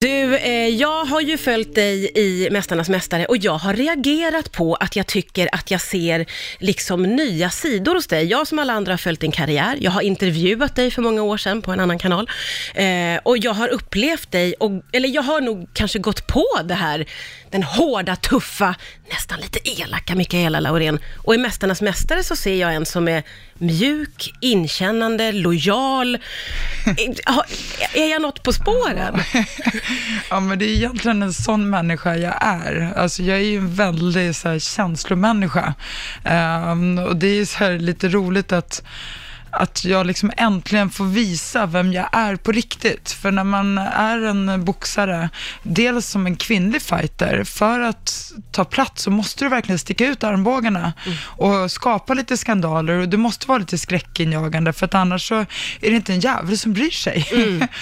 Dude. Du, eh, jag har ju följt dig i Mästarnas Mästare och jag har reagerat på att jag tycker att jag ser liksom nya sidor hos dig. Jag som alla andra har följt din karriär, jag har intervjuat dig för många år sedan på en annan kanal eh, och jag har upplevt dig, och, eller jag har nog kanske gått på det här, den hårda, tuffa, nästan lite elaka Mikaela Laurén. Och i Mästarnas Mästare så ser jag en som är mjuk, inkännande, lojal. Eh, är jag något på spåren? Ja, men det är egentligen en sån människa jag är. Alltså, jag är ju en väldigt så här, känslomänniska. Um, och det är så här, lite roligt att att jag liksom äntligen får visa vem jag är på riktigt. För när man är en boxare, dels som en kvinnlig fighter, för att ta plats så måste du verkligen sticka ut armbågarna och skapa lite skandaler och du måste vara lite skräckinjagande för att annars så är det inte en jävel som bryr sig.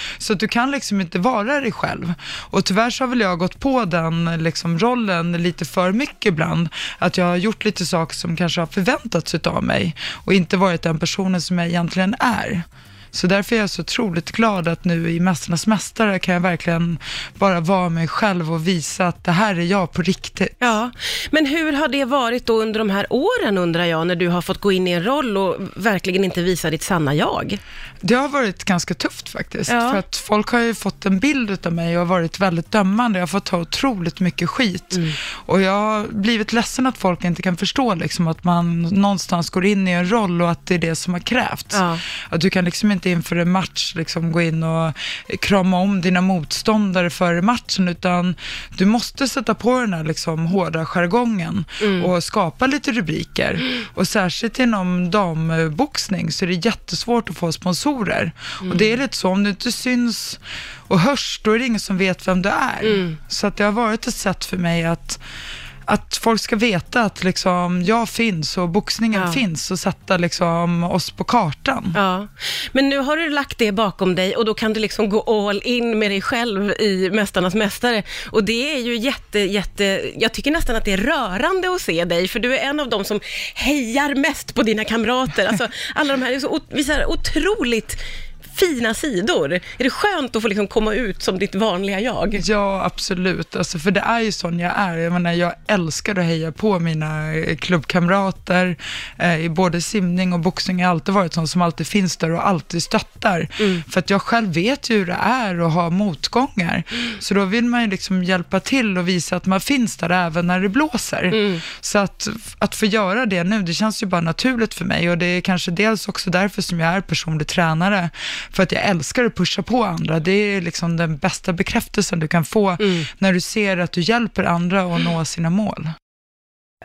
så att du kan liksom inte vara dig själv. Och tyvärr så har väl jag gått på den liksom rollen lite för mycket ibland. Att jag har gjort lite saker som kanske har förväntats av mig och inte varit den personen som jag egentligen är. Så därför är jag så otroligt glad att nu i Mästarnas Mästare kan jag verkligen bara vara mig själv och visa att det här är jag på riktigt. Ja, men hur har det varit då under de här åren undrar jag, när du har fått gå in i en roll och verkligen inte visa ditt sanna jag? Det har varit ganska tufft faktiskt, Ja. för att folk har ju fått en bild av mig och varit väldigt dömande. Jag har fått ta otroligt mycket skit. Mm. Och jag har blivit ledsen att folk inte kan förstå liksom, att man någonstans går in i en roll och att det är det som har krävts. Ja. Att du kan liksom inte inför en match liksom gå in och krama om dina motståndare före matchen, utan du måste sätta på den här liksom hårda jargongen Mm. och skapa lite rubriker. Och särskilt inom damboxning så är det jättesvårt att få sponsorer. Och det är lite så, om du inte syns och hörs, då är det ingen som vet vem du är. Så att det har varit ett sätt för mig att att folk ska veta att liksom, jag finns och boxningen Ja. finns och sätta liksom, oss på kartan. Ja, men nu har du lagt det bakom dig och då kan du liksom gå all in med dig själv i Mästarnas Mästare. Och det är ju jätte, jätte, jag tycker nästan att det är rörande att se dig, för du är en av dem som hejar mest på dina kamrater. Alltså, alla de här är så, ot- visar otroligt fina sidor. Är det skönt att få liksom komma ut som ditt vanliga jag? Ja, absolut. Alltså, för det är ju sån jag är. Jag, menar, jag älskar att heja på mina eh, klubbkamrater. Eh, I både simning och boxning har jag alltid varit sån som alltid finns där och alltid stöttar. För att jag själv vet ju hur det är att ha motgångar. Så då vill man ju liksom hjälpa till och visa att man finns där även när det blåser. Så att, att få göra det nu, det känns ju bara naturligt för mig och det är kanske dels också därför som jag är personlig tränare. För att jag älskar att pusha på andra. Det är liksom den bästa bekräftelsen du kan få när du ser att du hjälper andra att nå sina mål.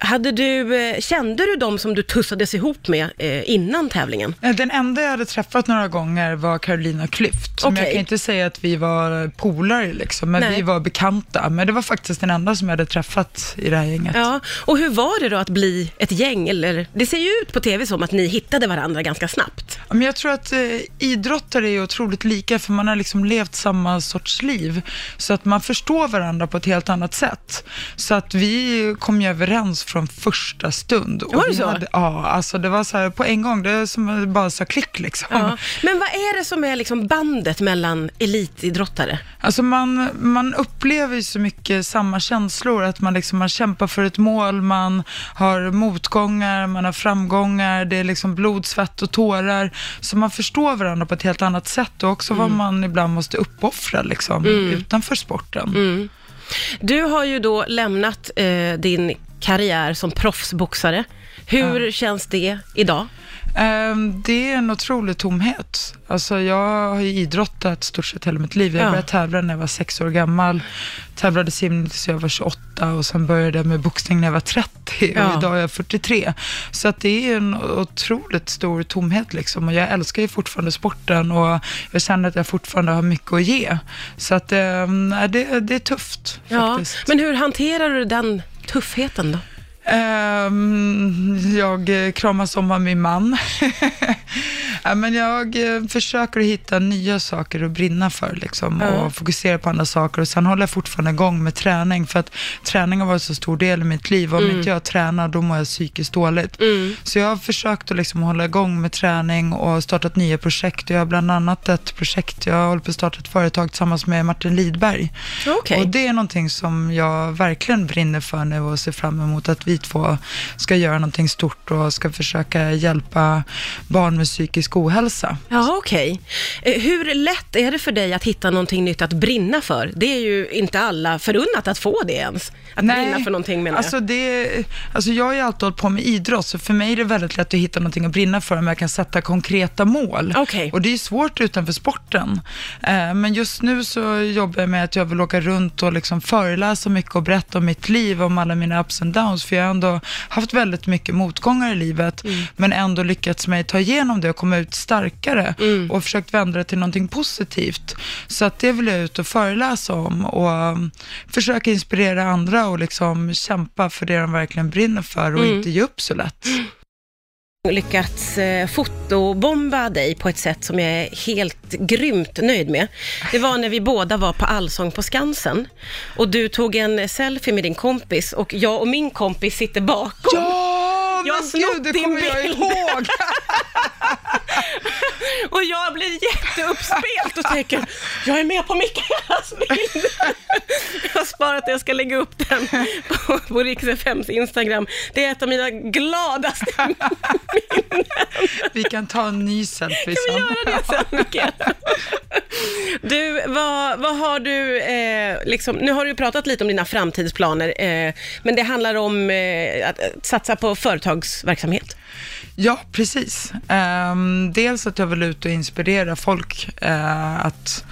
Hade du, eh, kände du dem som du tussades ihop med eh, innan tävlingen? Eh, Den enda jag hade träffat några gånger var Carolina Klüft. Men Okej. jag kan inte säga att vi var polare, liksom, men Nej. vi var bekanta. Men det var faktiskt den enda som jag hade träffat i det här gänget. Ja, och hur var det då att bli ett gäng? Eller, det ser ju ut på tv som att ni hittade varandra ganska snabbt. Ja, Men jag tror att eh, idrottare är otroligt lika, för man har liksom levt samma sorts liv. Så att man förstår varandra på ett helt annat sätt. Så att vi kom ju överens från första stund. Och Var det så? Hade, ja, alltså det var så här på en gång, det är som bara sa klick liksom. Ja. Men vad är det som är liksom bandet mellan elitidrottare? Alltså man, man upplever ju så mycket samma känslor, att man, liksom, man kämpar för ett mål, man har motgångar, man har framgångar, det är liksom blod, svett och tårar. Så man förstår varandra på ett helt annat sätt och också vad man ibland måste uppoffra liksom, utanför sporten. Du har ju då lämnat eh, din karriär som proffsboxare. Hur känns det idag? Ehm, det är en otrolig tomhet. Alltså jag har ju idrottat stort sett hela mitt liv. Jag Ja. började tävla när jag var sex år gammal, tävlade simning tills jag var 28 och sen började jag med boxning när jag var 30 Ja. och idag är jag 43. Så att det är en otroligt stor tomhet liksom och jag älskar ju fortfarande sporten och jag känner att jag fortfarande har mycket att ge. Så att ehm, det, det är tufft Ja, faktiskt. men hur hanterar du den tuffheten då? Um, jag eh, kramas om av min man. Ja, men jag eh, försöker hitta nya saker att brinna för liksom, Ja. och fokusera på andra saker. Och sen håller jag fortfarande igång med träning, för att träning har varit så stor del i mitt liv. Om inte jag tränar, då mår jag psykiskt dåligt. Mm. Så jag har försökt att liksom hålla igång med träning och startat nya projekt. Jag har bland annat ett projekt, jag håller på att starta ett företag tillsammans med Martin Lidberg. Okej. Och det är någonting som jag verkligen brinner för nu och ser fram emot att vi två ska göra någonting stort och ska försöka hjälpa barn med psykisk ohälsa. Ja, okej. Eh, Hur lätt är det för dig att hitta någonting nytt att brinna för? Det är ju inte alla förunnat att få det ens. Att brinna för någonting menar alltså det, alltså jag har ju alltid hållit på med idrott, så för mig är det väldigt lätt att hitta någonting att brinna för om jag kan sätta konkreta mål. Okej. Och det är svårt utanför sporten. Eh, men just nu så jobbar jag med att jag vill åka runt och liksom föreläsa mycket och berätta om mitt liv, om alla mina ups and downs, för jag har ändå haft väldigt mycket motgångar i livet, Mm. men ändå lyckats mig ta igenom det och komma ut starkare Mm. och försökt vända det till någonting positivt. Så att det vill jag ut och föreläsa om och um, försöka inspirera andra och liksom kämpa för det de verkligen brinner för och Mm. inte ge upp så lätt. lyckats eh, fotobomba dig på ett sätt som jag är helt grymt nöjd med. Det var när vi båda var på Allsång på Skansen och du tog en selfie med din kompis och jag och min kompis sitter bakom. Ja, Jag men gud, det kommer jag ihåg. Och jag blir jätteuppspelt och tänker, jag är med på Mikaelas bild. Jag har sparat det, jag ska lägga upp den på, på Rix FMs Instagram. Det är ett av mina gladaste minnen. Vi kan ta en ny selfie Kan vi sen. göra det sen, Mikaela? Du, vad, vad har du, eh, liksom, nu har du pratat lite om dina framtidsplaner, eh, men det handlar om eh, att satsa på företagsverksamhet. Ja, precis. Ehm, dels att jag vill ut och inspirera folk eh, att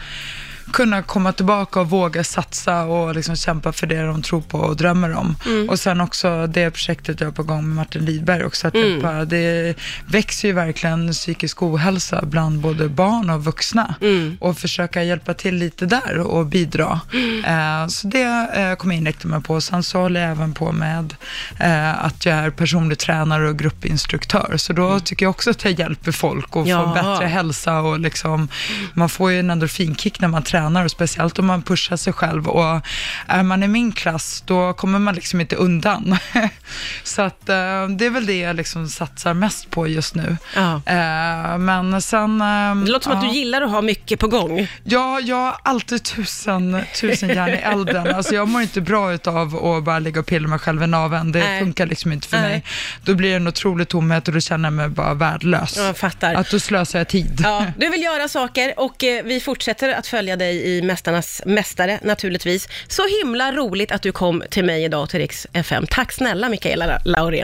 kunna komma tillbaka och våga satsa och liksom kämpa för det de tror på och drömmer om. Och sen också det projektet jag har på gång med Martin Lidberg också, att hjälpa, det växer ju verkligen psykisk ohälsa bland både barn och vuxna. Och försöka hjälpa till lite där och bidra. Eh, så det eh, kommer jag inrikta mig på. Sen så håller jag även på med eh, att jag är personlig tränare och gruppinstruktör, så då tycker jag också att jag hjälper folk och Ja. får bättre hälsa och liksom, man får ju en endorfinkick när man tränar och speciellt om man pushar sig själv och är man i min klass då kommer man liksom inte undan. Så att eh, det är väl det jag liksom satsar mest på just nu. Ja. Eh, men sen... eh, Det låter som att ja. du gillar att ha mycket på gång. Ja, jag har alltid tusen, tusen järn i elden. Alltså jag mår inte bra utav att bara ligga och pilla mig själv i naveln. Det Nej. funkar liksom inte för Nej. mig. Då blir det en otrolig tomhet och då känner jag mig bara värdelös. Jag fattar. Att då slösar jag tid. Ja, du vill göra saker och vi fortsätter att följa dig i Mästarnas Mästare naturligtvis. Så himla roligt att du kom till mig idag till Rix FM. Tack snälla Mikaela Laurén.